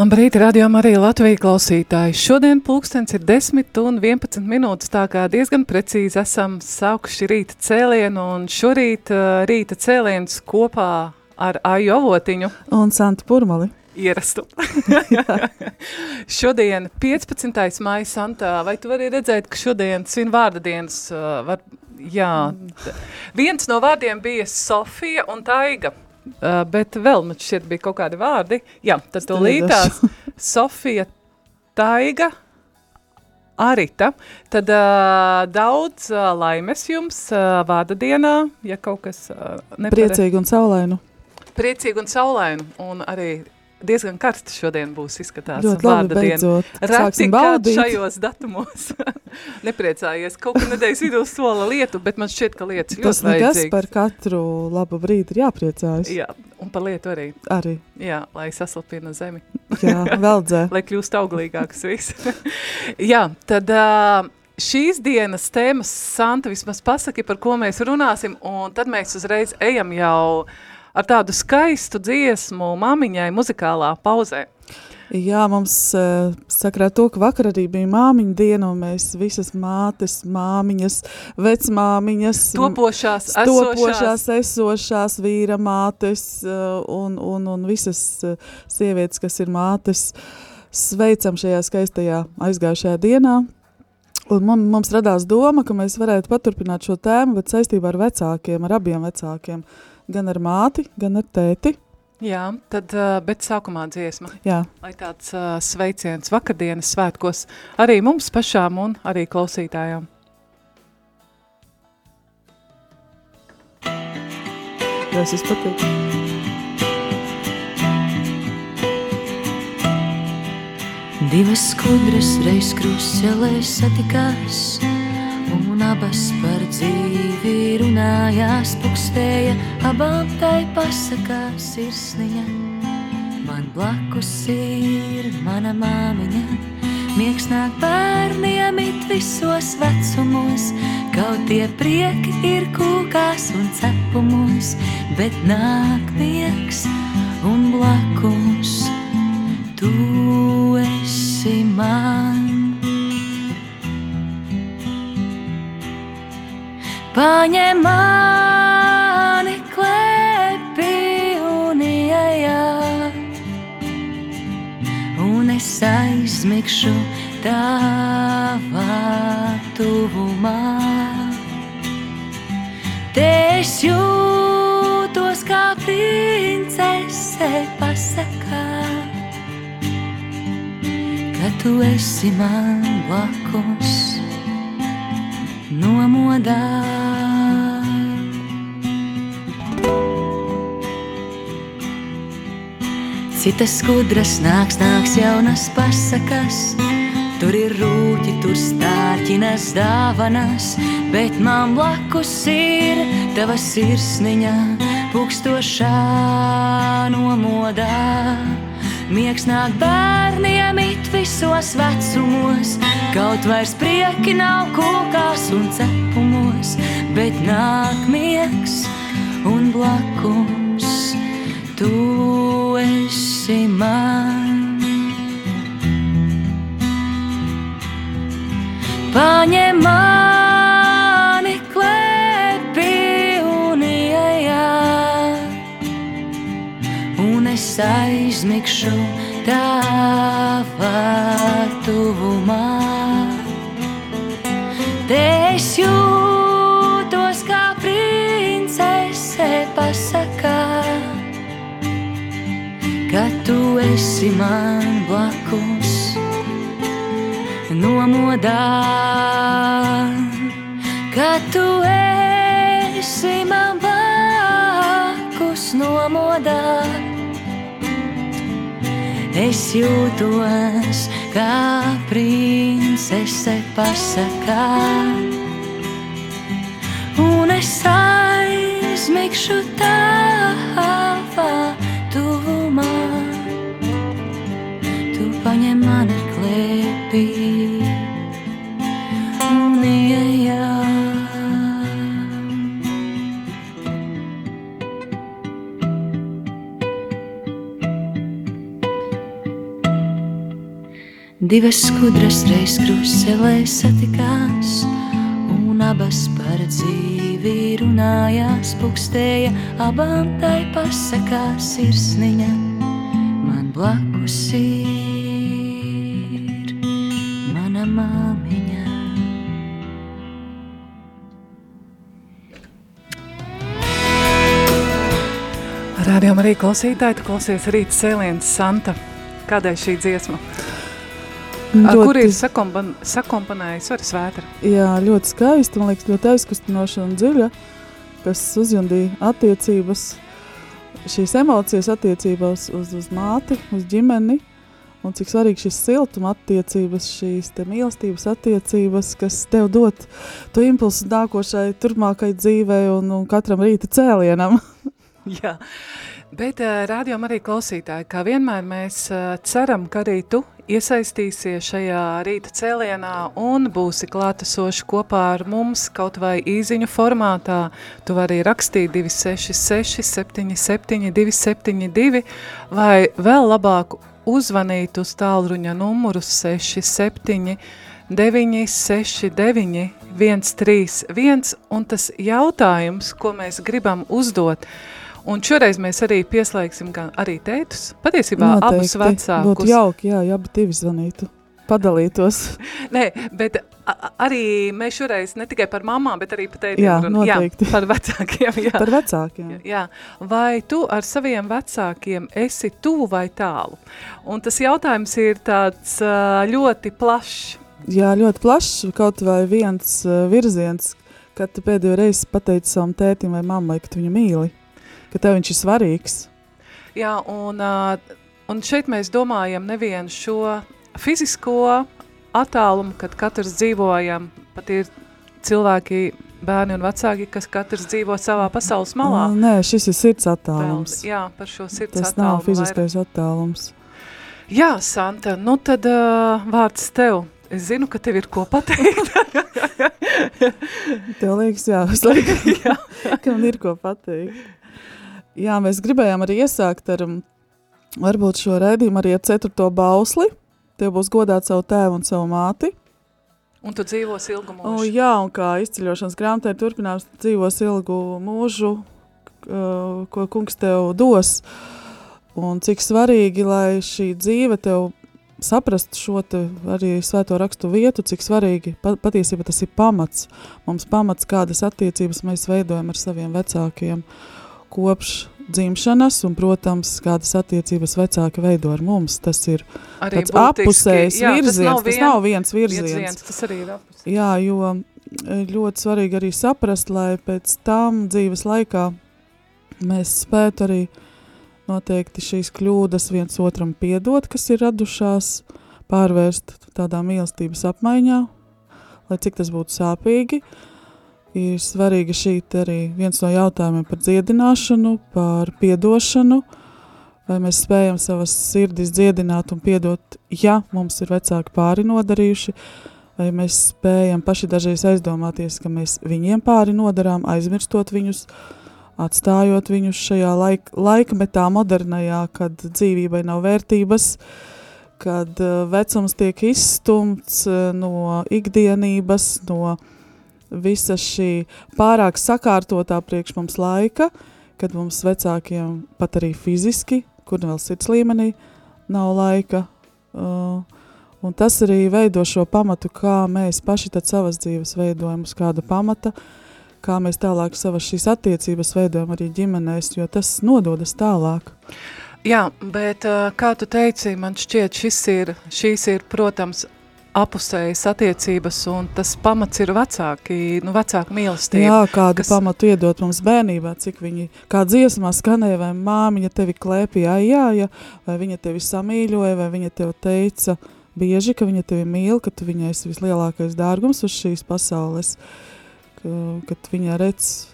Labrīt, radio Marija Latvija klausītāji. Šodien pulkstens ir 10 un 11 minūtes, tā kā diezgan precīzi esam saukuši rīta cēlienu, un šorīt uh, rīta cēliens kopā ar Aju Avotiņu. Un Santu Purmali. Ierastu. šodien 15. maija Santā, vai tu vari redzēt, ka šodien svin vārda dienas, uh, var, jā, viens no vārdiem bija Sofija un Taiga. Uh, bet vēl man šķiet bija kaut kādi vārdi. Jā, tad tu lītās Sofija Taiga, Arita. Tad uh, daudz uh, laimes jums uh, vārda dienā, ja kaut kas uh, nepare... Priecīgi un saulainu. Priecīgi un saulainu. Un arī diezgan karsts šodien būs izskatās. Ļoti labi, beidzot. Reti kāds šajos datumos nepriecājies. Kaut kā nedēļas vidū sola lietu, bet man šķiet, ka lietas ļoti Tas nekas par katru labu brīdi ir jāpriecājas. Jā, un par lietu arī. Arī. Jā, lai saslapina zemi. Jā, veldzē. lai kļūst auglīgāks viss. Jā, tad... Uh, šīs dienas tēmas, Santa, vismaz pasaki, par ko mēs runāsim, un tad mēs uzreiz ejam jau uh, ar tādu skaistu dziesmu māmiņai muzikālā pauzē. Jā, mums uh, sakrā to, ka vakar arī bija māmiņa diena, un mēs visas mātes, māmiņas, vecmāmiņas, topošās, topošās esošās vīra mātes uh, un, un, un visas uh, sievietes, kas ir mātes, sveicam šajā skaistajā aizgājušajā dienā. Un mums radās doma, ka mēs varētu paturpināt šo tēmu, bet saistībā ar vecākiem, ar abiem vecākiem. Uh, gan ar māti, gan ar tēti. Jā, tad, bet sākumā dziesma. Jā. Lai tāds uh, sveiciens vakardienas svētkos arī mums pašām un arī klausītājām. Tas es patīk. Divas skudras reiz krustcelē satikās, un abas par dzīvi runājās, pukstēja, abām tai pasakās sirsniņa. Man blakus ir mana māmiņa, miegs nāk bērniem it visos vecumos, kaut tie prieki ir kūkās un cepumos, bet nāk miegs un blakus tu esi man. Paņem mani klēpī un ieejā, un es aizmigšu tavā tuvumā. Te es jūtos kā princese pasakā, ka tu esi man blakus nomodā. Citas skudras nāks, nāks jaunas pasakas. Tur ir rūķi, tur stārķinas dāvanas, bet man blakus ir tava sirsniņa, pukstošā nomodā. Miegs nāk bērniem it visos vecumos, kaut vairs prieki nav kūkās un cepumos, bet nāk miegs un blakus tu esi man. Paņem mani aizmigšu tavā tuvumā. Te es jūtos kā princese pasakā ka tu esi man blakus, nomodā, kad tu esi man blakus nomodā. Es jūtos kā princese pasakā, un es aizmigšu tavā tuvumā. Tu paņem mani klēpī Divas skudras reiz kruselē satikās, un abas par dzīvi runājās, pukstēja abām tai pasakās sirsniņa. Man blakus ir mana māmiņa. Rādījām arī klausītāji, tu klausies rīta cēlienas Santa. Kādēļ šī dziesma? Ar Ļoti- kur ir sakompan, sakomponējis arī svētra? Jā, ļoti skaisti, man liekas, ļoti aizkustinoša un dziļa, kas uzjundīja attiecības, šīs emocijas attiecībās uz, uz māti, uz ģimeni, un cik svarīgi šis siltuma attiecības, šīs te mīlestības attiecības, kas tev dot to impulsu nākošai turpmākai dzīvei un, un katram rīta cēlienam. Jā, bet uh, rādījām arī klausītāji, kā vienmēr mēs uh, ceram, ka arī tu iesaistīsies šajā rīta cēlienā un būsi klātesoši kopā ar mums kaut vai īziņu formātā. Tu vari rakstīt 266 77 272 vai vēl labāk uzvanīt uz tālruņa numuru 67 969 131 un tas jautājums, ko mēs gribam uzdot, Un šoreiz mēs arī pieslēgsim gan arī tētus, patiesībā abus vecākus. Būtu jauki, jā, ja abi divi zvanītu, padalītos. Nē, bet arī mēs šoreiz ne tikai par mamām, bet arī par tētiem Jā, noteikti. Jā, par vecākiem, jā. Par vecākiem. Jā, vai tu ar saviem vecākiem esi tuvu vai tālu? Un tas jautājums ir tāds ļoti plašs. Jā, ļoti plašs, kaut vai viens virziens, kad tu pēdējo reizi pateici savam tētim vai mammai, ka tu viņu mīli, ka tev viņš ir svarīgs. Jā, un, un šeit mēs domājam nevienu šo fizisko attālumu, kad katrs dzīvojam, pat ir cilvēki, bērni un vecāki, kas katrs dzīvo savā pasaules malā. Uh, Nē, šis ir sirds Vēl, attālums. jā, par šo sirds Tas attālumu nav fiziskais attālums. vairāk. Jā, Santa, nu tad uh, vārds tev. Es zinu, ka tev ir ko pateikt. Tev liekas, jā, es lieku, ka man ir ko pateikt. Jā, mēs gribējām arī iesākt ar, um, varbūt šo raidījumu arī ar ceturto bausli. Tev būs godāt savu tēvu un savu māti. un tu dzīvos ilgu O, mūžu. jā, un kā izceļošanas grāmatā ir turpinājums, tu dzīvos ilgu mūžu, uh, ko kungs tev dos. Un cik svarīgi, lai šī dzīve tev saprastu šo te arī svēto rakstu vietu, cik svarīgi pa, patiesībā tas ir pamats. Mums pamats, kādas attiecības mēs veidojam ar saviem vecākiem kopš dzimšanas, un, protams, kādas attiecības vecāki veido ar mums. Tas ir Arī tāds apusējs jā, tas virziens, nav tas vien- nav viens virziens. virziens. Tas arī ir apus. Jā, jo ļoti svarīgi arī saprast, lai pēc tam dzīves laikā mēs spētu arī noteikti šīs kļūdas viens otram piedot, kas ir radušās, pārvērst tādā mīlestības apmaiņā, lai cik tas būtu sāpīgi. Ir svarīgi šī arī viens no jautājumiem par dziedināšanu, par piedošanu, vai mēs spējam savas sirdis dziedināt un piedot, ja mums ir vecāki pāri nodarījuši, vai mēs spējam paši dažreiz aizdomāties, ka mēs viņiem pāri nodarām, aizmirstot viņus, atstājot viņus šajā laik, laikmetā modernajā, kad dzīvībai nav vērtības, kad uh, vecums tiek izstumts uh, no ikdienības, no visa šī pārāk sakārtotā priekš mums laika, kad mums vecākiem pat arī fiziski, kur vēl sirds līmenī, nav laika. Uh, un tas arī veido šo pamatu, kā mēs paši tad savas dzīves veidojam uz kāda pamata, kā mēs tālāk savas šīs attiecības veidojam arī ģimenēs, jo tas nododas tālāk. Jā, bet uh, kā tu teici, man šķiet, šis ir, šīs ir, protams, apusējas attiecības, un tas pamats ir vecāki, nu, vecāku mīlestība. Jā, kādu kas- pamatu iedot mums bērnībā, cik viņi, kā dziesmā skanēja, vai māmiņa tevi klēpīja, jā, jā, vai viņa tevi samīļoja, vai viņa tev teica bieži, ka viņa tevi mīl, ka tu viņai esi vislielākais dārgums uz šīs pasaules, ka, kad viņa redz,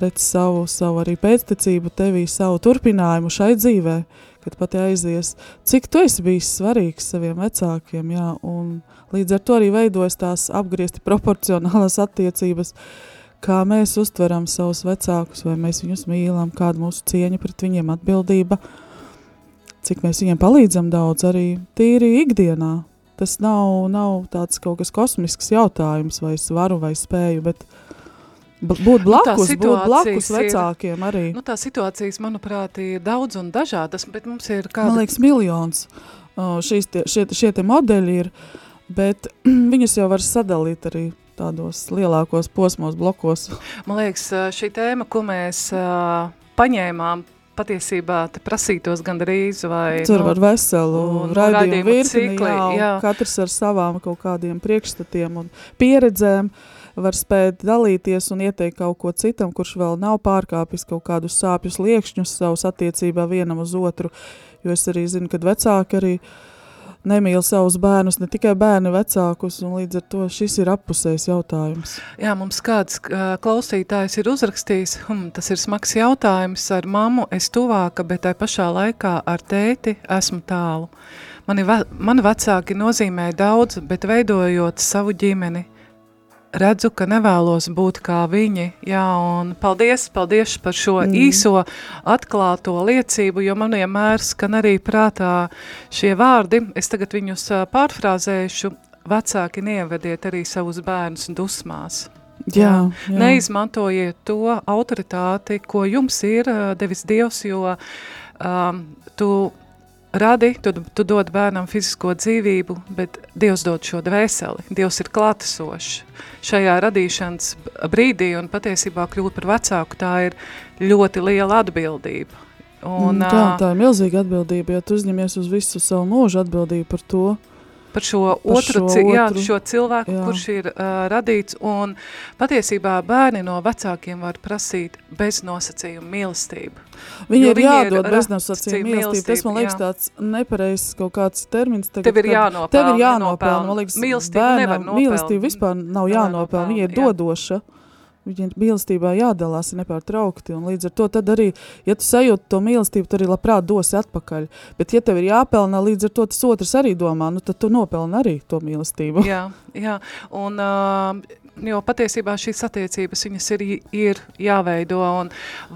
redz savu, savu arī pēctecību tevī, savu turpinājumu šai dzīvē, kad pati aizies. Cik tu esi bijis svarīgs saviem vecākiem, jā, un līdz ar to arī veidojas tās apgriezti proporcionālās attiecības, kā mēs uztveram savus vecākus, vai mēs viņus mīlam, kāda mūsu cieņa pret viņiem atbildība, cik mēs viņiem palīdzam daudz arī tīri ikdienā. Tas nav, nav tāds kaut kas kosmisks jautājums, vai es varu vai spēju, bet būt blakus, būt blakus situācijas ir- vecākiem arī. Nu, tā situācijas, manuprāt, ir daudz un dažādas, bet mums ir Man kāda... liekas, miljons uh, šīs tie, šie, šie te modeļi ir, bet viņus jau var sadalīt arī tādos lielākos posmos, blokos. Man liekas, ā, šī tēma, ko mēs uh, paņēmām, patiesībā te prasītos gandrīz vai... Tur nu, var veselu un raidījumu raidījumu virkni, cikli, jā, jā. katrs ar savām kaut kādiem priekšstatiem un pieredzēm var spēt dalīties un ieteikt kaut ko citam, kurš vēl nav pārkāpis kaut kādus sāpjus liekšņus savus attiecībā vienam uz otru, jo es arī zinu, kad vecāki arī nemīl savus bērnus, ne tikai bērni vecākus, un līdz ar to šis ir appusējs jautājums. Jā, mums kāds klausītājs ir uzrakstījis, hm, tas ir smags jautājums, ar mammu es tuvāka, bet tai pašā laikā ar tēti esmu tālu. Mani, ve mani vecāki nozīmē daudz, bet veidojot savu ģimeni, redzu, ka nevēlos būt kā viņi. Jā, un paldies, paldies par šo mm. īso atklāto liecību, jo man vienmēr skan arī prātā šie vārdi. Es tagad viņus pārfrāzēšu. Vecāki neievediet arī savus bērnus dusmās. Jā, jā. Neizmantojiet to autoritāti, ko jums ir devis Dievs, jo um, tu radi, tu, tu dod bērnam fizisko dzīvību, bet Dievs dod šo dvēseli. Dievs ir klātesošs šajā radīšanas brīdī un patiesībā kļūt par vecāku, tā ir ļoti liela atbildība. Un, Mm, tā, tā ir milzīga atbildība, ja tu uzņemies uz visu savu mūžu atbildību par to. Par šo Par otru, šo jā, otru, šo cilvēku, jā. kurš ir uh, radīts, un patiesībā bērni no vecākiem var prasīt bez nosacījuma mīlestību. Viņi Jo ir viņi beznosacījuma cīm mīlestība. Tas man liekas jā. tāds nepareizs kaut kāds termins. Tagad, Tev ir jānopelna, Tev ir jānopelna. Man liekas, Mīlestību nevar bērnam. Mīlestība vispār nav jānopelna. Viņa ir jānopelna, jā. Ir mīlestībā jādalās nepārtraukti. Līdz ar to tad arī, ja tu sajūti to mīlestību, tu arī labprāt dosi atpakaļ. Bet ja tev ir jāpelnā, līdz ar to tas otrs arī domā, nu tad tu nopelni arī to mīlestību. Jā, jā. Un, uh, jo patiesībā šīs attiecības viņas ir, ir jāveido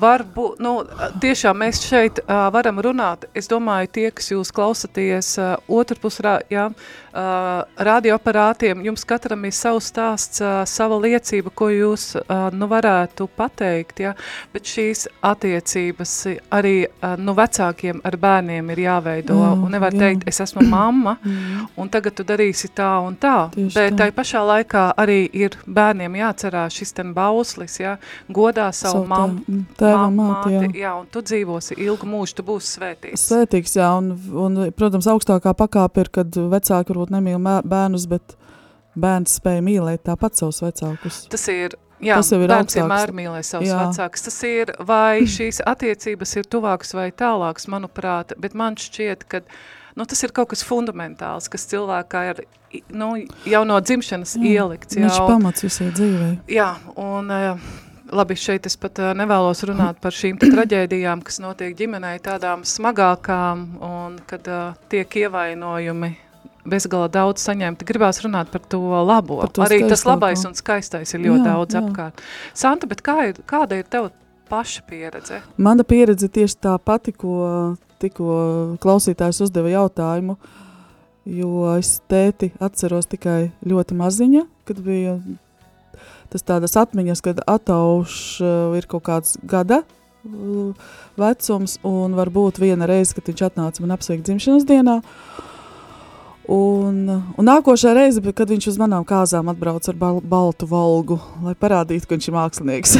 varbūt, nu, tiešām mēs šeit uh, varam runāt, es domāju, tie, kas jūs klausaties uh, otrpus, rā, jā, uh, radioaparātiem, jums katram ir savs stāsts, uh, sava liecība, ko jūs, uh, nu, varētu pateikt, jā, bet šīs attiecības arī, uh, nu, vecākiem ar bērniem ir jāveido, Jā, un nevar jā. teikt, es esmu mamma, un tagad tu darīsi tā un tā, Tieši bet tai pašā laikā arī ir bērniem jāatcerās šis ten bauslis, ja, godā savu Savu mammu, tā- mm, tēvam, māti, jā. jā, un tu dzīvosi ilgu mūžu, tu būsi svētīts. Svētīgs, jā, un, un, protams, augstākā pakāpe ir, kad vecāki varbūt nemīl mē- bērnus, bet bērns spēja mīlēt tāpat savus vecākus. Tas ir, jā, Tas jau ir bērns vienmēr mīlē savus Jā. vecākus. Tas ir, vai šīs attiecības ir tuvākas vai tālākas, manuprāt, bet man šķiet, ka nu, tas ir kaut kas fundamentāls, kas cilvēkā ir nu, jau no dzimšanas ielikts. Viņš jau. pamats visai dzīvei. Jā, un uh, labi, šeit es pat uh, nevēlos runāt par šīm traģēdijām, kas notiek ģimenei tādām smagākām un kad uh, tiek ievainojumi bezgala daudz saņemti. Gribās runāt par to labo. Par to Arī tas skaistāko. labais un skaistais ir ļoti Jā, daudz jā. apkārt. Santa, bet kā ir, kāda ir tev paša pieredze? Mana pieredze tieši tā pati, ko tikko klausītājs uzdeva jautājumu, jo es tēti atceros tikai ļoti maziņa, kad bija tas tādas atmiņas, kad atauš uh, ir kaut kāds gada uh, vecums, un varbūt viena reize, kad viņš atnāca man apsveikt dzimšanas dienā, Un, un nākošā reize, kad viņš uz manām kāzām atbrauca ar bal baltu valgu, lai parādītu, ka viņš ir mākslinieks.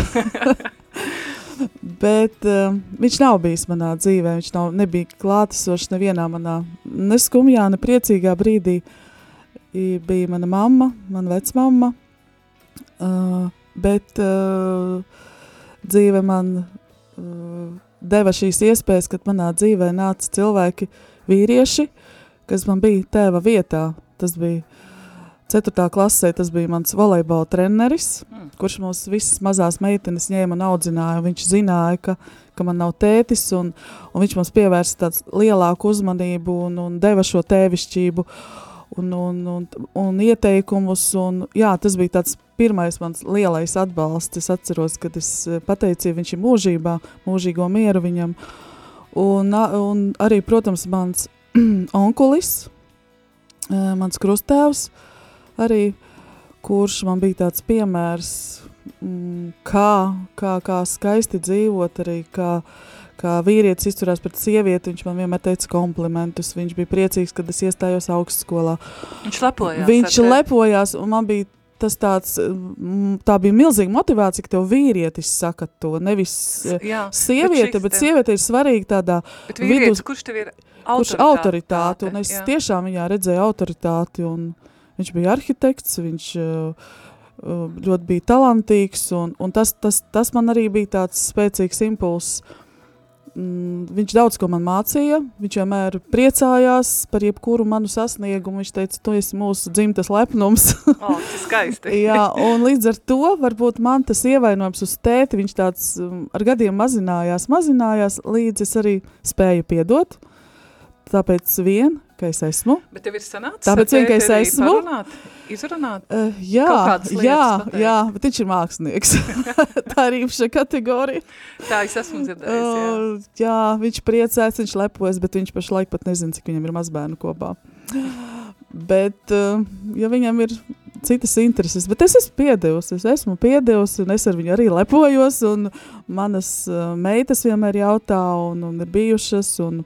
Bet uh, viņš nav bijis manā dzīvē, viņš nav, nebija klātesošs nevienā manā ne skumjā, ne priecīgā brīdī. i- bija mana mamma, mana vecmamma, uh, bet uh, dzīve man uh, deva šīs iespējas, kad manā dzīvē nāca cilvēki, vīrieši, kas man bija tēva vietā. Tas bija 4. klasē, tas bija mans volejbola treneris, Mm. kurš mums visas mazās meitenes ņēma un audzināja. un Viņš zināja, ka, ka man nav tētis, un, un viņš mums pievērsa tādu lielāku uzmanību un, un deva šo tēvišķību un, un, un, un ieteikumus. Un, jā, tas bija tāds pirmais mans lielais atbalsts. Es atceros, kad es eh, pateicu, viņš ir mūžībā, mūžīgo mieru viņam. Un, un arī, protams, mans onkulis, eh, mans krustēvs, arī, kurš man bija tāds piemērs, mm, kā, kā, kā skaisti dzīvot, arī kā, kā vīrietis izturās pret sievieti. Viņš man vienmēr teica komplimentus. Viņš bija priecīgs, kad es iestājos augstskolā. Viņš lepojās. Viņš lepojās, un man bija tas tāds, mm, tā bija milzīga motivācija, ka tev vīrietis saka to, nevis Jā, sieviete, bet te- sieviete ir svarīga tādā Bet vīrietis, vidus- kurš tev ir kurš autoritāti, un es jā. tiešām viņā redzēju autoritāti, un viņš bija arhitekts, viņš uh, uh, ļoti bija talantīgs, un, un tas, tas, tas man arī bija tāds spēcīgs impulss. Mm, viņš daudz ko man mācīja, viņš vienmēr priecājās par jebkuru manu sasniegumu. Viņš teica, tu esi mūsu dzimtas lepnums. O, tas skaisti. Jā, un līdz ar to varbūt man tas ievainojums uz tēti, viņš tāds um, ar gadiem mazinājās, mazinājās, līdz es arī spēju piedot. Tāpēc vien, ka es esmu. Bet tev ir sanācis Tāpēc vien, ka es esmu. Parunāt, izrunāt? Uh, jā, jā, pateikt. jā, bet viņš ir mākslinieks. Tā ir īpaša kategorija. Tā es esmu dzirdējis, jā. Uh, jā, viņš priecājas, viņš lepojas, bet viņš pašlaik pat nezina, cik viņam ir mazbērnu kopā. Bet, uh, ja viņam ir citas intereses, bet es esmu piedevusi, es esmu piedevusi, un es ar viņu arī lepojos, un manas uh, meitas vienmēr jautā, un, un ir bijušas, un,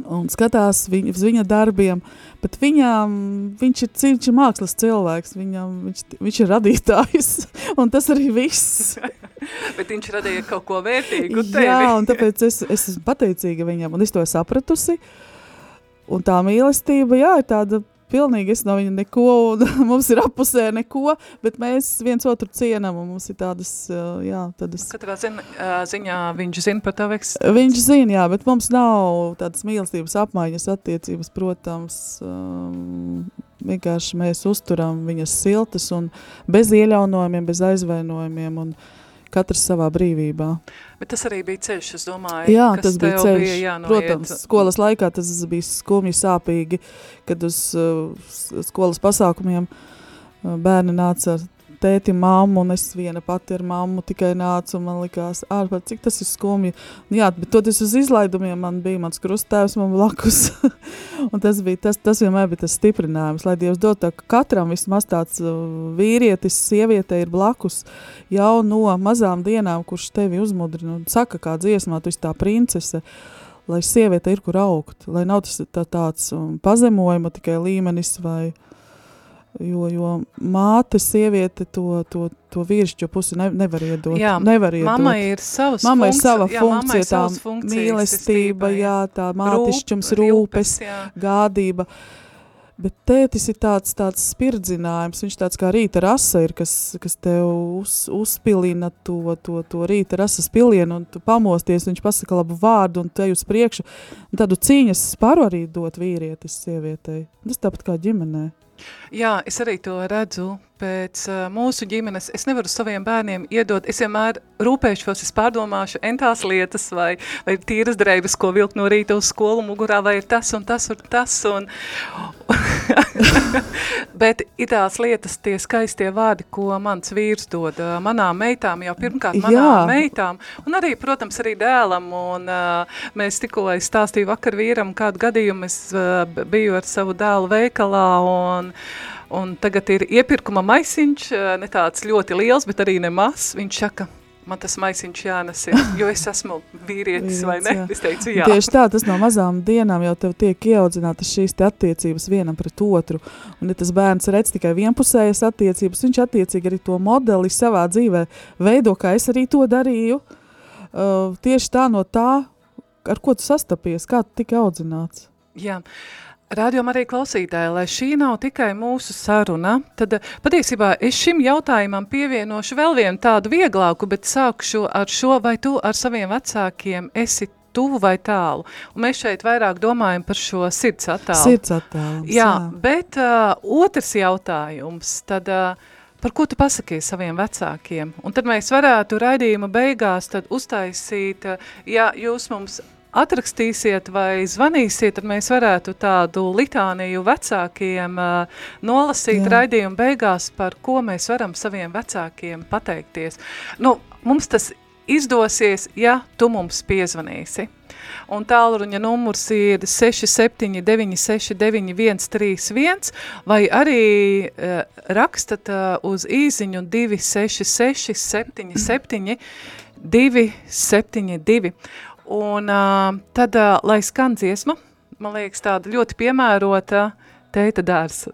un skatās viņ, uz viņa darbiem, bet viņam, viņš ir, ir mākslas cilvēks, viņam, viņš, viņš ir radītājs, un tas arī viss. Bet viņš radīja kaut ko vērtīgu tevi. Jā, un tāpēc es, es esmu pateicīga viņam, un es to sapratusi. Un tā mīlestība, jā, ir tāda pilnīgi, es no viņa neko, un mums ir apusē neko, bet mēs viens otru cienam, un mums ir tādas, uh, jā, tādas. Katrā zina, ā, ziņā viņš zina par tavu eksistenci. Viņš zina, jā, bet mums nav tādas mīlestības apmaiņas attiecības, protams, um, vienkārši mēs uzturam viņas siltas un bez ieļaunojumiem, bez aizvainojumiem, un katrs savā brīvībā. Bet tas arī bija ceļš, es domāju. Jā, kas tas bija ceļš. Bija jānoiet. Protams, skolas laikā tas bija skumji sāpīgi, kad uz uh, skolas pasākumiem uh, bērni nāca ar tēti, mammu, un es viena pati ar mammu tikai nācu, un man likās, ārpēc, cik tas ir skumji. Un Jā, bet toties uz izlaidumiem man bija mans krustēvs man blakus, un tas bija, tas, tas vienmēr bija tas stiprinājums, lai Dievs dod tā, ka katram vismaz tāds uh, vīrietis, sieviete ir blakus, jau no mazām dienām, kurš tevi uzmudrina un saka, kā dziesmā, tu esi tā princese, lai sieviete ir kur augt, lai nav tas tā, tāds um, pazemojuma tikai līmenis vai, jo, jo māte, sieviete to, to, to vīrišķo pusi ne, nevar iedot. Jā, nevar iedot. Mamma ir savas Mama ir sava jā, funkcija, tā funkcijas, mīlestība, estība, jā, tā mātišķums, Rūp- rūpes, jā. gādība. Bet tētis ir tāds, tāds spirdzinājums, viņš tāds kā rīta rasa ir, kas, kas tev uz, uzpilina to, to, to rīta rasas pilienu, un tu pamosties, viņš pasaka labu vārdu, un tu ej uz priekšu. Un tādu cīņas sparu arī dot vīrietis sievietei. Tas tāpat kā ģimenē. Jā, es arī to redzu pēc uh, mūsu ģimenes. Es nevaru saviem bērniem iedot, es vienmēr rūpēšos, es pārdomāšu entās lietas, vai, vai ir tīras dreibas, ko vilkt no rīta uz skolu mugurā, vai ir tas un tas un tas. Un... Bet ir tās lietas, tie skaistie vārdi, ko mans vīrs dod uh, manām meitām, jau pirmkārt manām Jā. meitām, un arī, protams, arī dēlam. Un, uh, mēs tikko es stāstīju vakar vīram kādu gadījumu, es uh, biju ar savu dēlu veikalā, un, un tagad ir iepirkuma maisiņš, uh, ne tāds ļoti liels, bet arī nemaz. Viņš saka, man tas maisiņš jānes ir, jo es esmu vīrietis, vai ne? Jā. Es teicu, Un jā. Tieši tā, tas no mazām dienām jau tev tiek ieaudzinātas šīs te attiecības vienam pret otru. Un, ja tas bērns redz tikai vienpusējas attiecības, viņš attiecīgi arī to modeli savā dzīvē veido, kā es arī to darīju. Uh, tieši tā no tā, ar ko tu sastapies, kā tu tika audzināts. Jā. Radio arī klausītāji, lai šī nav tikai mūsu saruna, tad eh, patiesībā es šim jautājumam pievienošu vēl vienu tādu vieglāku, bet sākšu ar šo, vai tu ar saviem vecākiem esi tuvu vai tālu. Un mēs šeit vairāk domājam par šo sirds attālu. Sirds attālums, jā. jā. Bet uh, otrs jautājums, tad uh, par ko tu pasakies saviem vecākiem? Un tad mēs varētu raidījuma beigās tad uztaisīt, uh, ja jūs mums atrakstīsiet vai zvanīsiet, tad mēs varētu tādu litāniju vecākiem uh, nolasīt Jā. raidījumu beigās, par ko mēs varam saviem vecākiem pateikties. Nu, mums tas izdosies, ja tu mums piezvanīsi. Un tālruņa numurs ir 67969131 vai arī uh, rakstat uh, uz īziņu 266 77 272. Un uh, tad, uh, lai skan dziesma, man liekas tāda ļoti piemērota teita dārza.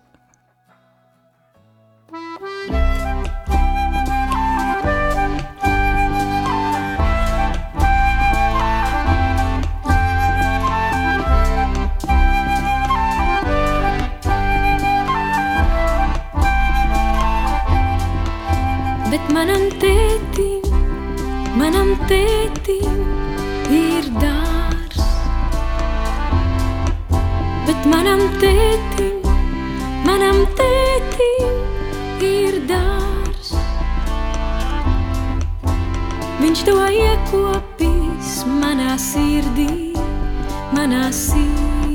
Bet manam tētim, manam tētim dārs. Bet manam tētim, manam tētim ir dārs. Viņš to iekopīs manā sirdī, manā sirdī.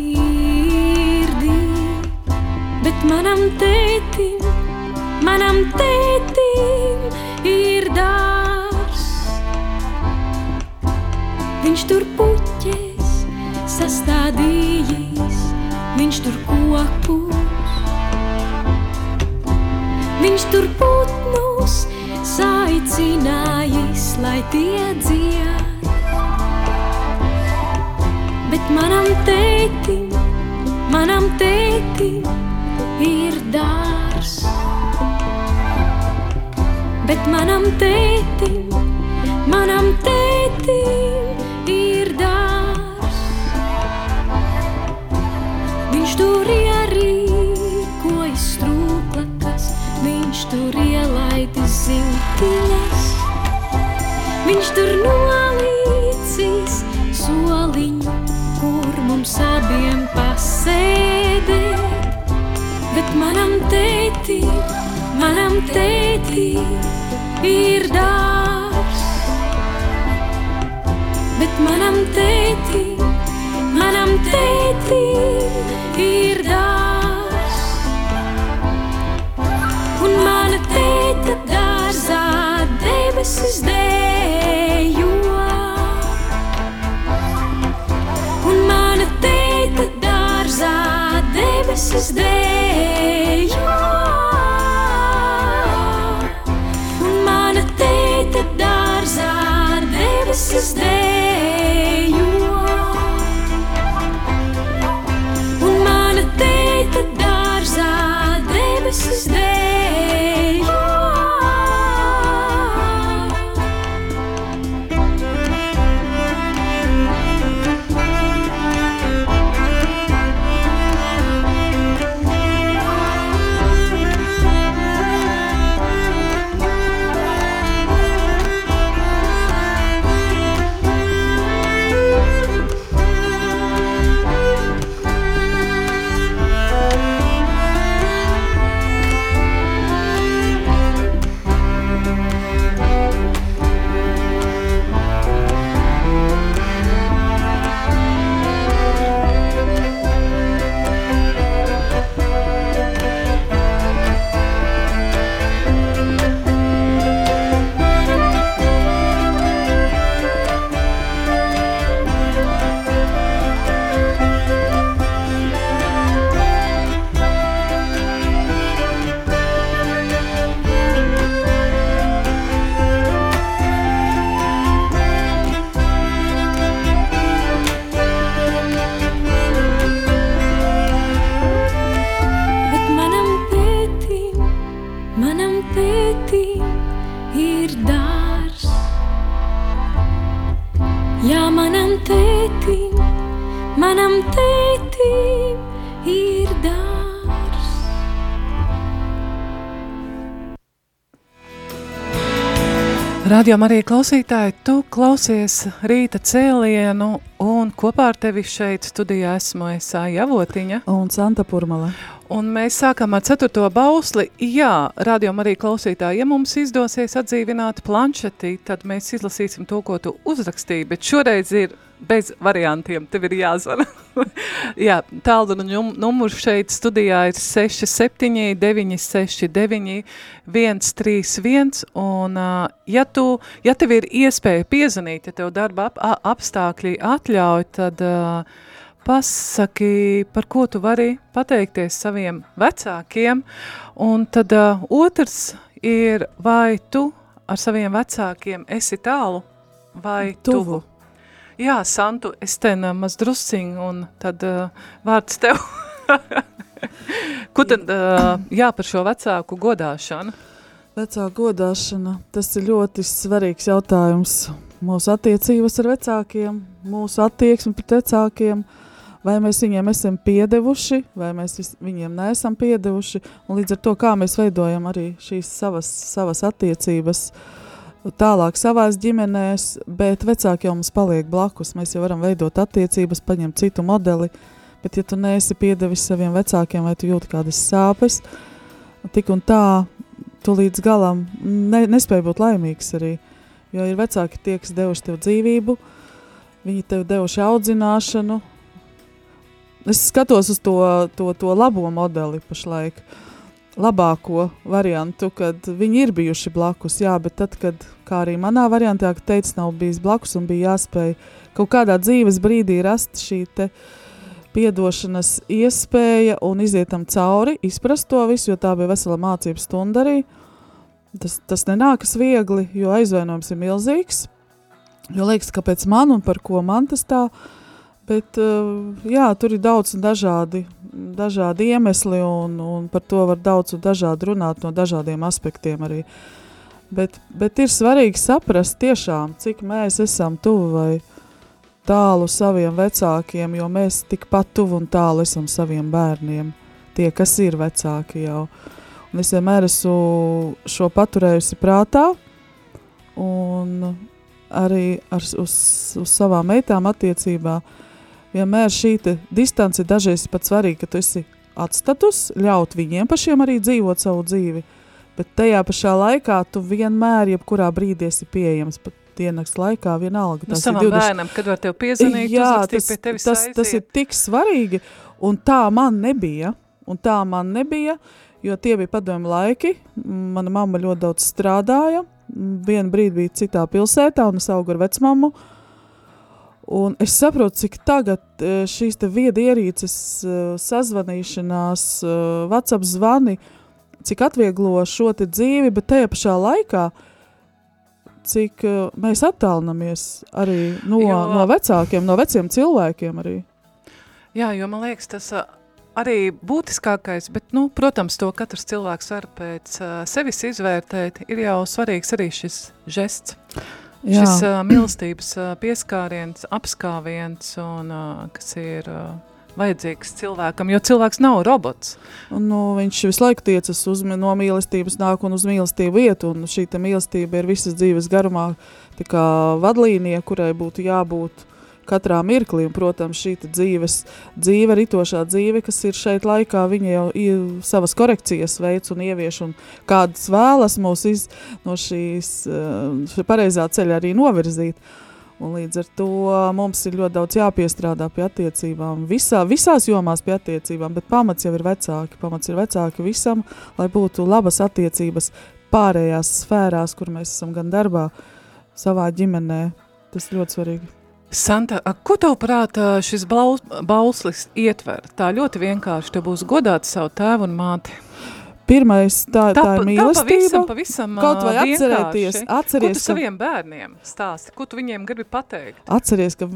Bet manam tētim, manam tētim ir dārs. Viņš tur puķes sastādījis, viņš tur kokus. Viņš tur putnus saicinājis, lai tie dzied. Bet manam tētim, manam tētim ir dārs. Bet manam tētim, manam tētim Viņš tur ierīkojas strūklakas, viņš tur ielaidis ziltiņas. Viņš tur nolīdzīs soliņu, kur mums abiem pasēdēt. Bet manam tētim, manam tētim ir dārs. Bet manam tētim, manam tētim ir dārs. Un mana tēta dārzā debesis dējo. Un mana tēta dārzā debesis dējo. Un mana tēta dārzā debesis dējo. manam tētim ir dārs. Jā, manam tētim, manam tētim ir dārs. Radio Marija klausītāji, tu klausies rīta cēlienu un kopā ar tevi šeit studijā esmu Esā Javotiņa un Santa Purmala. Un mēs sākam ar ceturto bausli. Jā, radio arī klausītāji, ja mums izdosies atdzīvināt planšetī, tad mēs izlasīsim to, ko tu uzrakstīji, bet šoreiz ir bez variantiem, tev ir jāzvana. Jā, tālruna num numurs šeit studijā ir 67 969 131, un ja, tu, ja tev ir iespēja piezvanīt, ja tev darba ap, apstākļi atļauj, tad uh, pasaki, par ko tu vari pateikties saviem vecākiem, un tad uh, otrs ir, vai tu ar saviem vecākiem esi tālu vai tuvu. tuvu. Jā, Santu, es te maz drusciņu, un tad uh, vārds tev. Ko tad uh, jā par šo vecāku godāšanu? Vecāku godāšana, tas ir ļoti svarīgs jautājums. Mūsu attiecības ar vecākiem, mūsu attieksme pret vecākiem, uh, vai mēs viņiem esam piedevuši, vai mēs vis, viņiem neesam piedevuši, un līdz ar to, kā mēs veidojam arī šīs savas, savas attiecības tālāk savās ģimenēs, bet vecāki jau mums paliek blakus, mēs jau varam veidot attiecības, paņemt citu modeli, bet ja tu neesi piedevis saviem vecākiem, vai tu jūti kādas sāpes, tik un tā, tu līdz galam ne, nespēj būt laimīgs arī, jo ir vecāki tie, kas devuši tev dzīvību, viņi tev devuši audzināšanu, es skatos uz to, to, to labo modeli pašlaik. Labāko variantu, kad viņi ir bijuši blakus, jā, bet tad, kad, kā arī manā variantā, ka teicis, nav bijis blakus un bija jāspēj kaut kādā dzīves brīdī rast šī te piedošanas iespēja un iziet tam cauri, izprast to visu, jo tā bija vesela mācību stunda arī. Tas, tas nenākas viegli, jo aizvainojums ir milzīgs, jo liekas, kāpēc man un par ko man tas tā ir Bet, eh, jā, tur ir daudz dažādi, dažādi iemesli, un, un par to var daudz un dažādi runāt no dažādiem aspektiem arī. Bet, bet ir svarīgi saprast tiešām, cik mēs esam tuvu vai tālu saviem vecākiem, jo mēs tikpat tuvu un tālu esam saviem bērniem, tie, kas ir vecāki jau. Un es vienmēr esmu šo paturējusi prātā, un arī ar, uz, uz savām meitām attiecībā, uh, vienmēr šī distance dažreiz ir pat svarīga, ka tu esi atstatus, ļaut viņiem pašiem arī dzīvot savu dzīvi, bet tajā pašā laikā tu vienmēr, jebkurā brīdī esi pieejams, pat diennakts laikā vienalga. Nu, savam 20... bērnam, kad var tev piezvanīt, jā, tas, pie tevis tas, aiziet. tas ir tik svarīgi, un tā man nebija, un tā man nebija, jo tie bija padomu laiki, mana mamma ļoti daudz strādāja, vienu brīdi bija citā pilsētā, un es augu ar vecmammu, uh, Un es saprotu, cik tagad e, šīs viedi ierīces, e, sazvanīšanās, e, WhatsApp zvani, cik atvieglo šo dzīvi, bet tajā pašā laikā, cik mēs attālinamies arī no, jo, no vecākiem, no veciem cilvēkiem arī. Jā, jo man liekas, tas arī būtiskākais, bet, nu, protams, to katrs cilvēks var pēc sevis izvērtēt, ir jau svarīgs arī šis žests. Jā. Šis uh, mīlestības uh, pieskāriens, apskāviens, un, uh, kas ir uh, vajadzīgs cilvēkam, jo cilvēks nav robots. Un, nu, viņš visu laiku tiecas uz, no mīlestības nāk un uz mīlestību iet, un šī mīlestība ir visas dzīves garumā tā kā vadlīnija, kurai būtu jābūt katrā mirklī, un, protams, šī dzīves, dzīve, ritošā dzīve, kas ir šeit laikā, viņa jau ir savas korekcijas veids un ievieš, un kādas vēlas mūs iz, no šīs uh, pareizā ceļa arī novirzīt. Un līdz ar to mums ir ļoti daudz jāpiestrādā pie attiecībām, visā, visās jomās pie attiecībām, bet pamats jau ir vecāki. Pamats ir vecāki visam, lai būtu labas attiecības pārējās sfērās, kur mēs esam gan darbā, savā ģimenē. Tas ļoti svarīgi. Santa, ko tev prātā šis bauslis ietver? Tā ļoti vienkārši, tev būs godāt savu tēvu un māti. Pirmais, tā, tā, tā ir mīlestība. Tā pavisam, pavisam Kaut vai atcerēties, atceries, ko tu saviem bērniem stāsti, ko tu viņiem gribi pateikt? Atceries, ka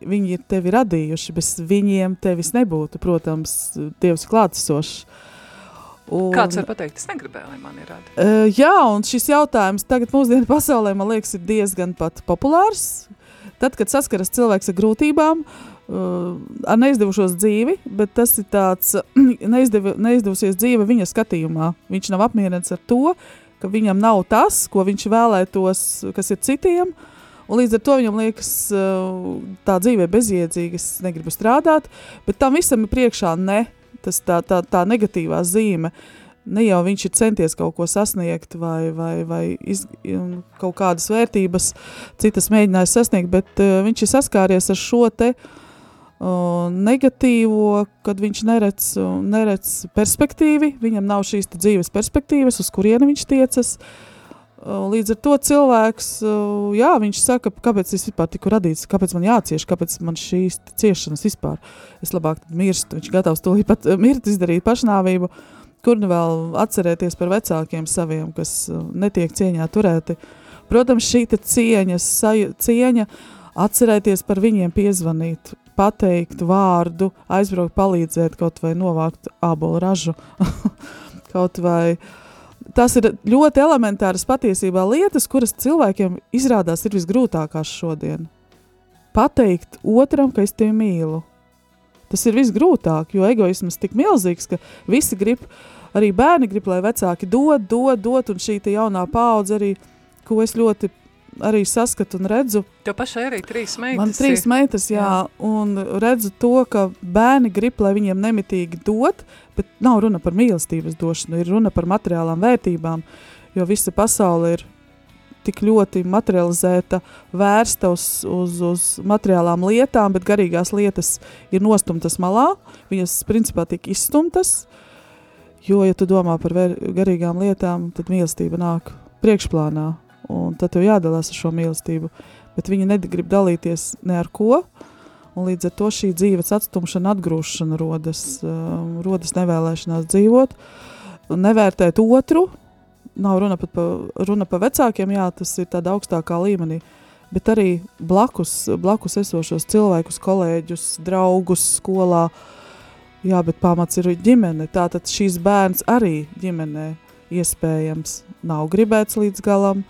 viņi ir tevi radījuši, bez viņiem tevis nebūtu, protams, Dievs klātesošs. Un, Kāds var pateikt, es negribēju, lai man ir rada? Uh, jā, un šis jautājums tagad mūsdienu pasaulē, man liekas, ir diezgan pat populārs. Tad, kad saskaras cilvēks ar grūtībām, uh, ar neizdevušos dzīvi, bet tas ir tāds neizdev, neizdevusies dzīve viņa skatījumā. Viņš nav apmierināts ar to, ka viņam nav tas, ko viņš vēlētos, kas ir citiem, un līdz ar to viņam liekas uh, tā dzīve bezjēdzīga, es negribu strādāt, bet tam visam ir priekšā ne, tas tā, tā, tā negatīvā zīme. Ne jau viņš ir centies kaut ko sasniegt vai, vai, vai iz, kaut kādas vērtības citas mēģinājis sasniegt, bet uh, viņš ir saskāries ar šo te uh, negatīvo, kad viņš neredz, uh, neredz perspektīvi, viņam nav šīs dzīves perspektīvas, uz kurieni viņš tiecas. Uh, līdz ar to cilvēks, uh, jā, viņš saka, kāpēc es vispār tiku radīts, kāpēc man jācieš, kāpēc man šīs ciešanas vispār. Es labāk mirstu, viņš gatavs to pat mirt, izdarīt pašnāvību. Uh, kur nu vēl atcerēties par vecākiem saviem, kas uh, netiek cieņā turēti. Protams, šī cieņas, cieņa atcerēties par viņiem piezvanīt, pateikt vārdu, aizbraukt, palīdzēt kaut vai novākt ābolu ražu, kaut vai tas ir ļoti elementāras patiesībā lietas, kuras cilvēkiem izrādās ir visgrūtākās šodien. Pateikt otram, ka es tevi mīlu. Tas ir visgrūtāk, jo egoisms tik milzīgs, ka visi grib uh, arī bērni grib, lai vecāki dod, dod, dod, un šī jaunā paudze arī, ko es ļoti arī saskatu un redzu. Tev pašai arī trīs meitas. Man trīs meitas, jā, jā, un redzu to, ka bērni grib, lai viņiem nemitīgi dot, bet nav runa par mīlestības došanu, ir runa par materiālām vērtībām, jo visa pasaule ir tik ļoti materializēta, vērsta uz, uz, uz materiālām lietām, bet garīgās lietas ir nostumtas malā, viņas principā tiek izstumtas, uh, Jo, ja tu domā par garīgām lietām, tad mīlestība nāk priekšplānā, un tad tev jādalās ar šo mīlestību. Bet viņi negrib dalīties ne ar ko, un līdz ar to šī dzīves atstumšana, atgrūšana rodas, um, rodas nevēlēšanās dzīvot, nevērtēt otru. Nav runa pat pa, runa pa vecākiem, jā, tas ir tādā augstākā līmenī, bet arī blakus, blakus esošos cilvēkus, kolēģus, draugus skolā, uh, Jā, bet pamats ir ģimene. Tātad šīs bērns arī ģimenē iespējams nav gribēts līdz galam,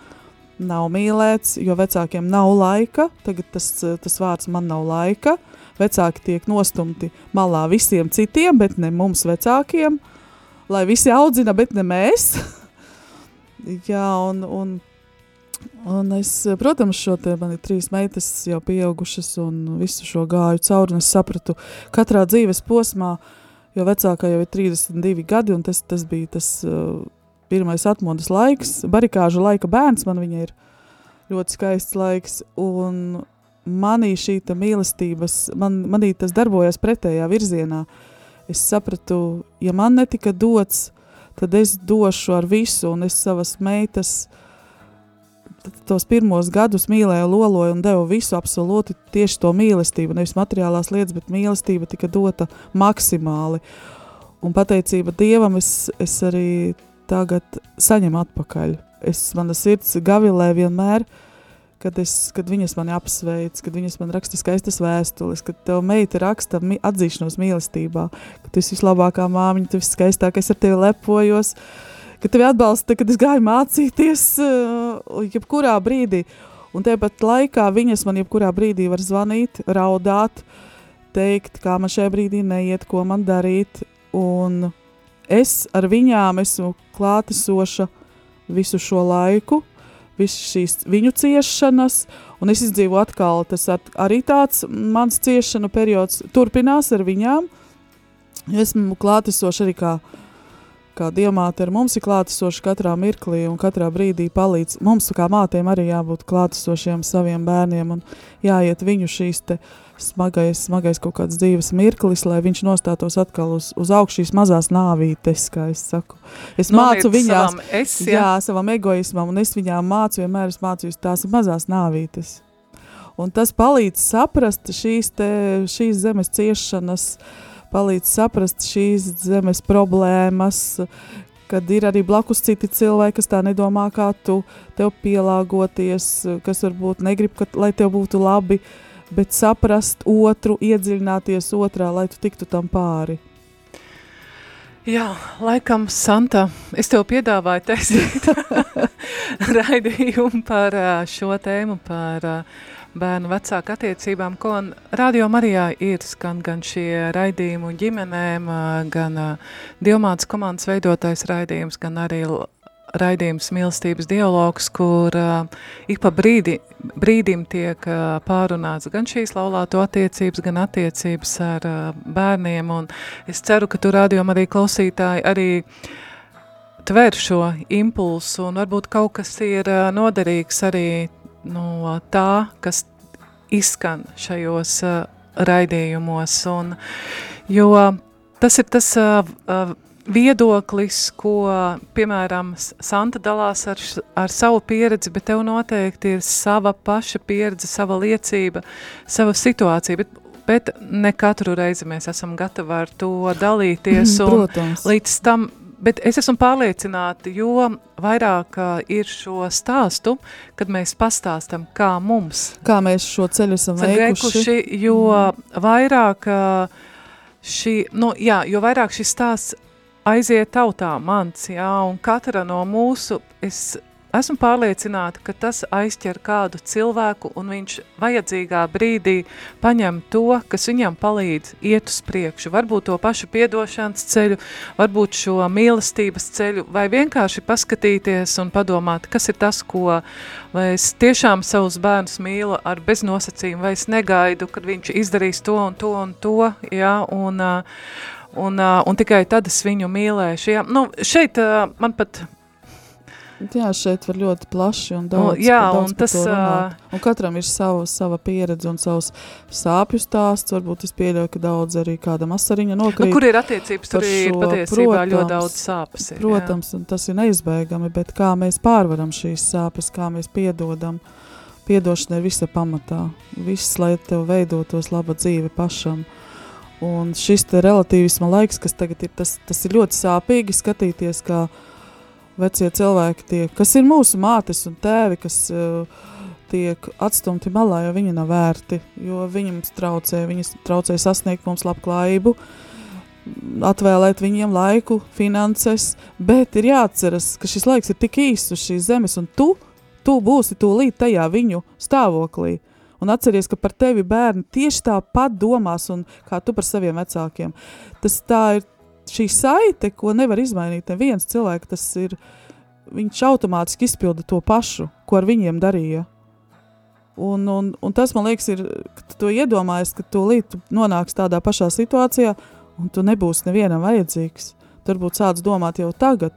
nav mīlēts, jo vecākiem nav laika. Tagad tas, tas vārds man nav laika. Vecāki tiek nostumti malā visiem citiem, bet ne mums vecākiem. Lai visi audzina, bet ne mēs. Jā, un, un Un es, protams, šo te man ir trīs meitas jau pieaugušas un visu šo gāju cauri, un es sapratu katrā dzīves posmā, jo vecākā jau ir 32 gadi, un tas, tas bija tas uh, pirmais atmodas laiks, barikāžu laika bērns, man viņa ir. Ļoti skaists laiks, un manī šī mīlestības, man, manī tas darbojas pretējā virzienā. Es sapratu, ja man netika dots, tad es došu ar visu, un es savas meitas, uh, tos pirmos gadus mīlēju, loloju un devu visu absolūti tieši to mīlestību. Nevis materiālās lietas, bet mīlestība tika dota maksimāli. Un pateicība Dievam es, es arī tagad saņemu atpakaļ. Es, mana sirds gavilē vienmēr, kad, es, kad viņas mani apsveic, kad viņas man raksta skaistas vēstules, kad tev meita raksta mi atzīšanos mīlestībā, ka tu esi vislabākā māmiņa, tu esi skaistākais, ar tevi lepojos. Uh, ka tevi atbalsta, kad es gāju mācīties, uh, jebkurā brīdī. Un tāpat laikā viņas man jebkurā brīdī var zvanīt, raudāt, teikt, kā man šajā brīdī neiet, ko man darīt. Un es ar viņām esmu klātesoša visu šo laiku, visas šīs viņu ciešanas, un es izdzīvoju atkal, tas ar, arī tāds mans ciešanu periods turpinās ar viņām. Esmu klātesoša arī kā kā diamāte ar mums ir klātesoši katrā mirklī un katrā brīdī palīdz. Mums kā mātēm arī jābūt klātesošiem saviem bērniem un jāiet viņu šīs smagais, smagais kaut kāds dzīves mirklis, lai viņš nostātos atkal uz, uz augšu šīs mazās nāvītes, kā es saku. Es Noliet mācu viņām, es, jā. jā, savam egoismam, un es viņām mācu, vienmēr es mācu, tās mazās nāvītes. Un tas palīdz saprast šīs, te, šīs zemes ciešanas, uh, palīdz saprast šīs zemes problēmas, kad ir arī blakus citi cilvēki, kas tā nedomā kā tu, tev pielāgoties, kas varbūt negrib, ka, lai tev būtu labi, bet saprast otru, iedziļināties otrā, lai tu tiktu tam pāri. Jā, laikam, Santa, es tev piedāvāju taisīt raidījumu par šo tēmu, par uh, bērnu vecāku attiecībām, ko Radio Marijā ir skan gan šie raidījumu ģimenēm, gan Dievmātas komandas veidotais raidījums, gan arī raidījums mīlestības dialogs, kur uh, ik pa brīdi, brīdim tiek uh, pārunāts gan šīs laulāto attiecības, gan attiecības ar uh, bērniem, un es ceru, ka tu rādījumi arī klausītāji arī tver šo impulsu, un varbūt kaut kas ir uh, noderīgs arī no tā, kas izskan šajos uh, raidījumos, un, jo tas ir tas uh, uh, viedoklis, ko, piemēram, Santa dalās ar, ar savu pieredzi, bet tev noteikti ir sava paša pieredze, sava liecība, sava situācija, bet, bet ne katru reizi mēs esam gatavi ar to dalīties, Protams. līdz tam, bet es esmu pārliecināta, jo vairāk uh, ir šo stāstu, kad mēs pastāstam, kā mums Kā mēs šo ceļu esam veikuši? veikuši, jo vairāk uh, šī, nu, jā, jo vairāk šis stāsts aiziet tautā mans, jā, un katra no mūsu, es esmu pārliecināta, ka tas aizķer kādu cilvēku, un viņš vajadzīgā brīdī paņem to, kas viņam palīdz iet uz priekšu, varbūt to pašu piedošanas ceļu, varbūt šo mīlestības ceļu, vai vienkārši paskatīties un padomāt, kas ir tas, ko, vai es tiešām savus bērnus mīlu ar beznosacījumu, vai es negaidu, kad viņš izdarīs to un to un to, jā, un, uh, un, uh, un tikai tad es viņu mīlēšu. Jā. Nu, šeit uh, man pat, Jā, šeit var ļoti plaši un daudz, Un, jā, daudz un tas, runāt. Un katram ir sava, sava pieredze un savs sāpju stāsts. Varbūt es pieļauju, ka daudz arī kādam asariņa nu, nokrīt. kur ir attiecības, tur ir patiesībā protams, ļoti daudz sāpes. Ir, Protams, un tas ir neizbēgami, bet kā mēs pārvaram šīs sāpes, kā mēs piedodam. Piedošana ir visa pamatā. Viss, lai tev veidotos laba dzīve pašam. Un šis te relativisma laiks, kas tagad ir, tas, tas ir ļoti sāpīgi skatīties, kā vecie cilvēki tiek, kas ir mūsu mātes un tēvi, kas uh, tiek atstumti malā, jo viņi nav vērti, jo viņi mums traucē, viņi traucē sasniegt mums labklājību, atvēlēt viņiem laiku, finanses, bet ir jāatceras, ka šis laiks ir tik īsts uz šīs zemes, un tu, tu būsi tūlīt tajā viņu stāvoklī. Un atceries, ka par tevi bērni tieši tāpat domās, un kā tu par saviem vecākiem. Tas tā ir šī saite, ko nevar izmainīt neviens cilvēks. Tas ir viņš automātiski izpilda to pašu, ko ar viņiem darīja. Un, un, un tas man liekas, ir, ka tu to iedomājies, ka tu līdz nonāks tādā pašā situācijā, un tu nebūsi nevienam vajadzīgs. Turbūt sāc domāt jau tagad.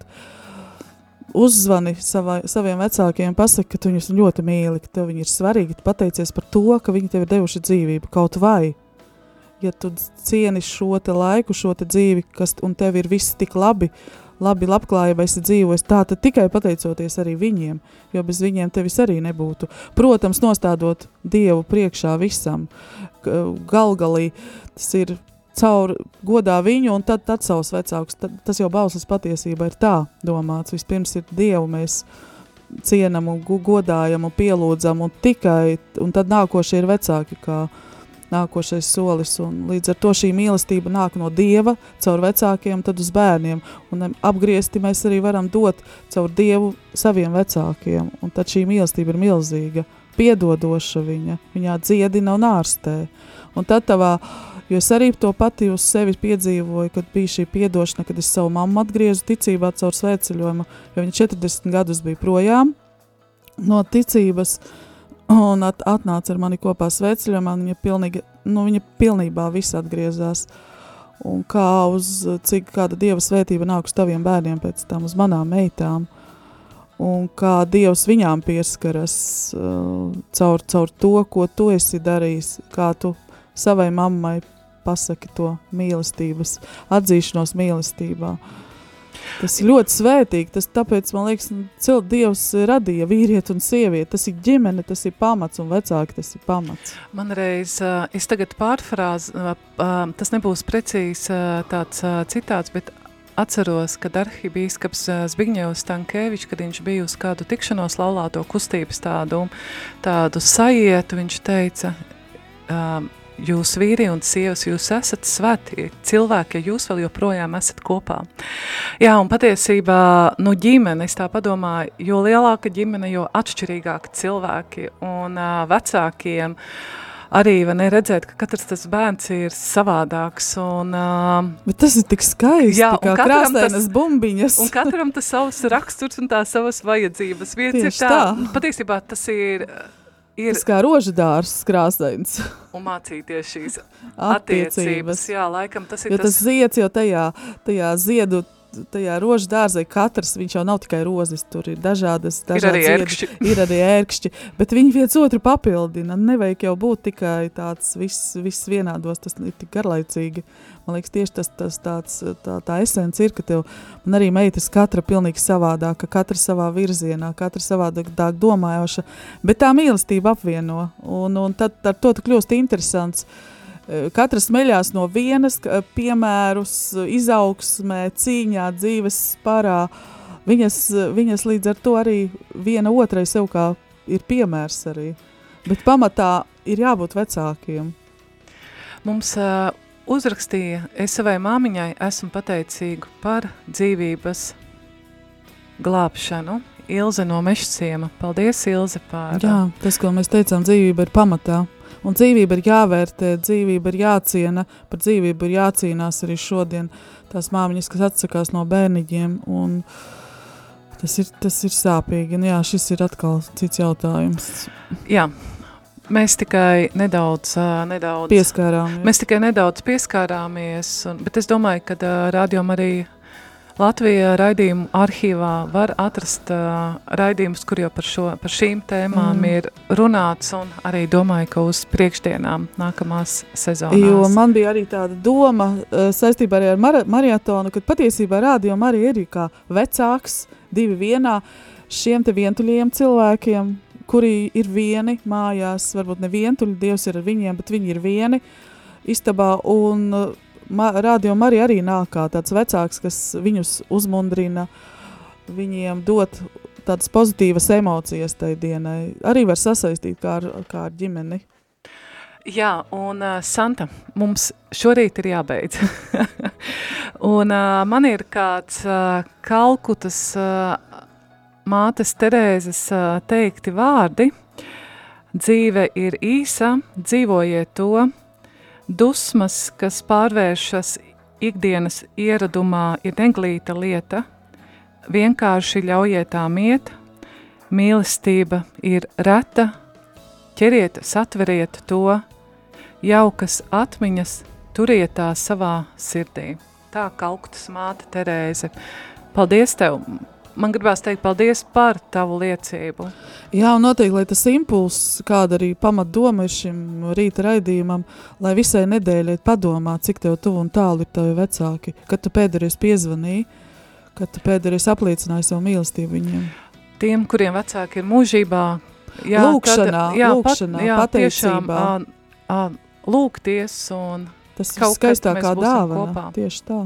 Uzzvani savai, saviem vecākiem, pasaki, ka tu viņus ļoti mīli, ka tev viņi ir svarīgi, pateicies par to, ka viņi tev ir devuši dzīvību kaut vai. Ja tu cieni šo te laiku, šo te dzīvi, kas, un tev ir viss tik labi, labi labklājība esi dzīvojis, tā tad tikai pateicoties arī viņiem, jo bez viņiem tevis arī nebūtu. Protams, nostādot Dievu priekšā visam, galgalī tas ir caur godā viņu un tad, tad savus vecākus. Tad, tas jau bauslis patiesībā ir tā domāts. Vispirms ir Dievu mēs cienam un godājam un pielūdzam un tikai, un tad nākošie ir vecāki kā nākošais solis. Un līdz ar to šī mīlestība nāk no Dieva caur vecākiem, tad uz bērniem. Un apgriezti mēs arī varam dot caur Dievu saviem vecākiem. Un tad šī mīlestība ir milzīga, piedodoša viņa, viņā dziedina un ārstē. Un tad tavā, jo es arī to pati uz sevi piedzīvoju, kad bija šī piedošana, kad es savu mammu atgriezu ticībā caur svētceļojumu, jo viņa 40 gadus bija projām no ticības, un at, atnāca ar mani kopā svētceļojumā, un viņa, pilnīgi, nu, viņa pilnībā viss atgriezās. Un kā uz cik kāda dieva svētība nāk uz taviem bērniem pēc tam, uz manām meitām, un kā dievs viņām pieskaras uh, caur, caur to, ko tu esi darījis, kā tu savai mammai pasaki to mīlestības, atzīšanos mīlestībā. Tas ir ļoti svētīgi. Tas, tāpēc man liekas, ka Dievs radīja vīrieti un sievieti. Tas ir ģimene, tas ir pamats, un vecāki tas ir pamats. Man reiz, uh, es tagad pārfrāzu, uh, uh, tas nebūs precīzi tāds citāts, bet atceros, kad arhibīskaps Zbigņevs Tankēvičs, kad viņš bija uz kādu tikšanos laulāto kustības tādu, tādu sajietu, viņš teica, jūs vīri un sievas, jūs esat svēti cilvēki, ja jūs vēl joprojām esat kopā. Jā, un patiesībā, nu ģimene, es tā padomāju, jo lielāka ģimene, jo atšķirīgāki cilvēki un uh, vecākiem, arī ne, redzēt, ka katrs tas bērns ir savādāks. Un, uh, Bet tas ir tik skaisti, Jā, kā krāsainas bumbiņas. un katram tas savs raksturs un tās savas vajadzības. Viens ir Tieši tā, tā. patiesībā tas ir, ir Tas kā rožadārs krāsains. un mācīties šīs Attiecības. attiecības. Jā, laikam tas ir Jo tas zieds jau tajā, tajā ziedu, tajā rožu dārzā katrs, viņš jau nav tikai rozes, tur ir dažādas, Ir dažādas arī ziedi, ērkšķi. ir arī ērkšķi, bet viņi viens otru papildina, nevajag jau būt tikai tāds viss, viss vienādos, tas ir tik garlaicīgi. Man liekas, tieši tas, tas tāds, tā, tā esence ir, ka tev, man arī meitas katra pilnīgi savādāka, katra savā virzienā, katra savādāk domājoša, bet tā mīlestība apvieno, un, un tad ar to tu kļūst interesants. Eh, Katrs meļās no vienas ka- piemērus, eh, izaugsmē, cīņā, dzīves parā. Viņas, eh, viņas līdz ar to arī viena otrai sev kā ir piemērs arī. Bet pamatā ir jābūt vecākiem. Mums uh, uzrakstīja, es savai māmiņai esmu pateicīga par dzīvības glābšanu. Ilze no Mešciema. Paldies, Ilze, par Jā, tas, ko mēs teicām, dzīvība ir pamatā. Un dzīvība ir jāvērtē, dzīvība ir jāciena, par dzīvību ir jācīnās arī šodien. Tās māmiņas, kas atsakās no bērniņiem, un tas ir, tas ir sāpīgi. Un jā, šis ir atkal cits jautājums. Jā, mēs tikai nedaudz, nedaudz Pieskārām. Mēs tikai nedaudz pieskārāmies, un, bet es domāju, ka uh, rādījumā arī Latvijā raidījumu arhīvā var atrast uh, raidījumus, kur jau par, šo, par šīm tēmām Mm. ir runāts, un arī domāju, ka uz priekšdienām nākamās sezonās. Jo man bija arī tāda doma uh, saistībā arī ar mara maratonu, ka patiesībā rādījuma arī ir kā vecāks, divi vienā šiem te vientuļiem cilvēkiem, kuri ir vieni mājās, varbūt ne vientuļi, Dievs ir ar viņiem, bet viņi ir vieni istabā un uh, ma rādījuma arī, arī nāk kā tāds vecāks, kas viņus uzmundrina, viņiem dot tādas pozitīvas emocijas tai dienai. Arī var sasaistīt kā ar, kā ar ģimeni. Jā, un uh, Santa, mums šorīt ir jābeidz. un uh, man ir kāds uh, Kalkutas uh, mātes Terēzes uh, teikti vārdi. Dzīve ir īsa, dzīvojiet to, dusmas, kas pārvēršas ikdienas ieradumā, ir neglīta lieta. Vienkārši ļaujiet tām iet, mīlestība ir reta, ķeriet, satveriet to, jaukas atmiņas, turiet tā savā sirdī. Tā kalktas māte Terēze. Paldies tev! Man gribās teikt paldies par tavu liecību. Jā, un noteikti, lai tas impulss, kāda arī pamatdoma ir šim rīta raidījumam, lai visai nedēļai padomā, cik tev tuvu un tālu ir tavi vecāki, kad tu pēdējais piezvanīji, kad tu pēdējais apliecināji savu mīlestību viņiem. Tiem, kuriem vecāki ir mūžībā, jā, Lūkšanā, jā, lūkšanā, jā, tiešām, pateicībā. ā, ā, lūgties un Tas ir mēs būsim dāvana. kopā. Tieši tā.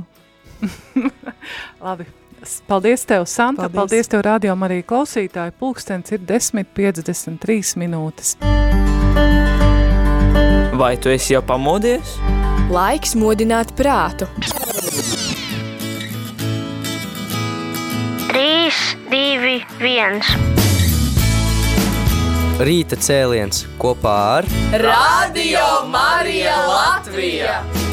Labi. Paldies tev, Santa. Paldies. Paldies, Paldies tev, radio arī klausītāji. Pulkstens ir 10.53 minūtes. Vai tu esi jau pamodies? Laiks modināt prātu. 3, 2, 1. Rīta cēliens kopā ar Radio Marija Latvija!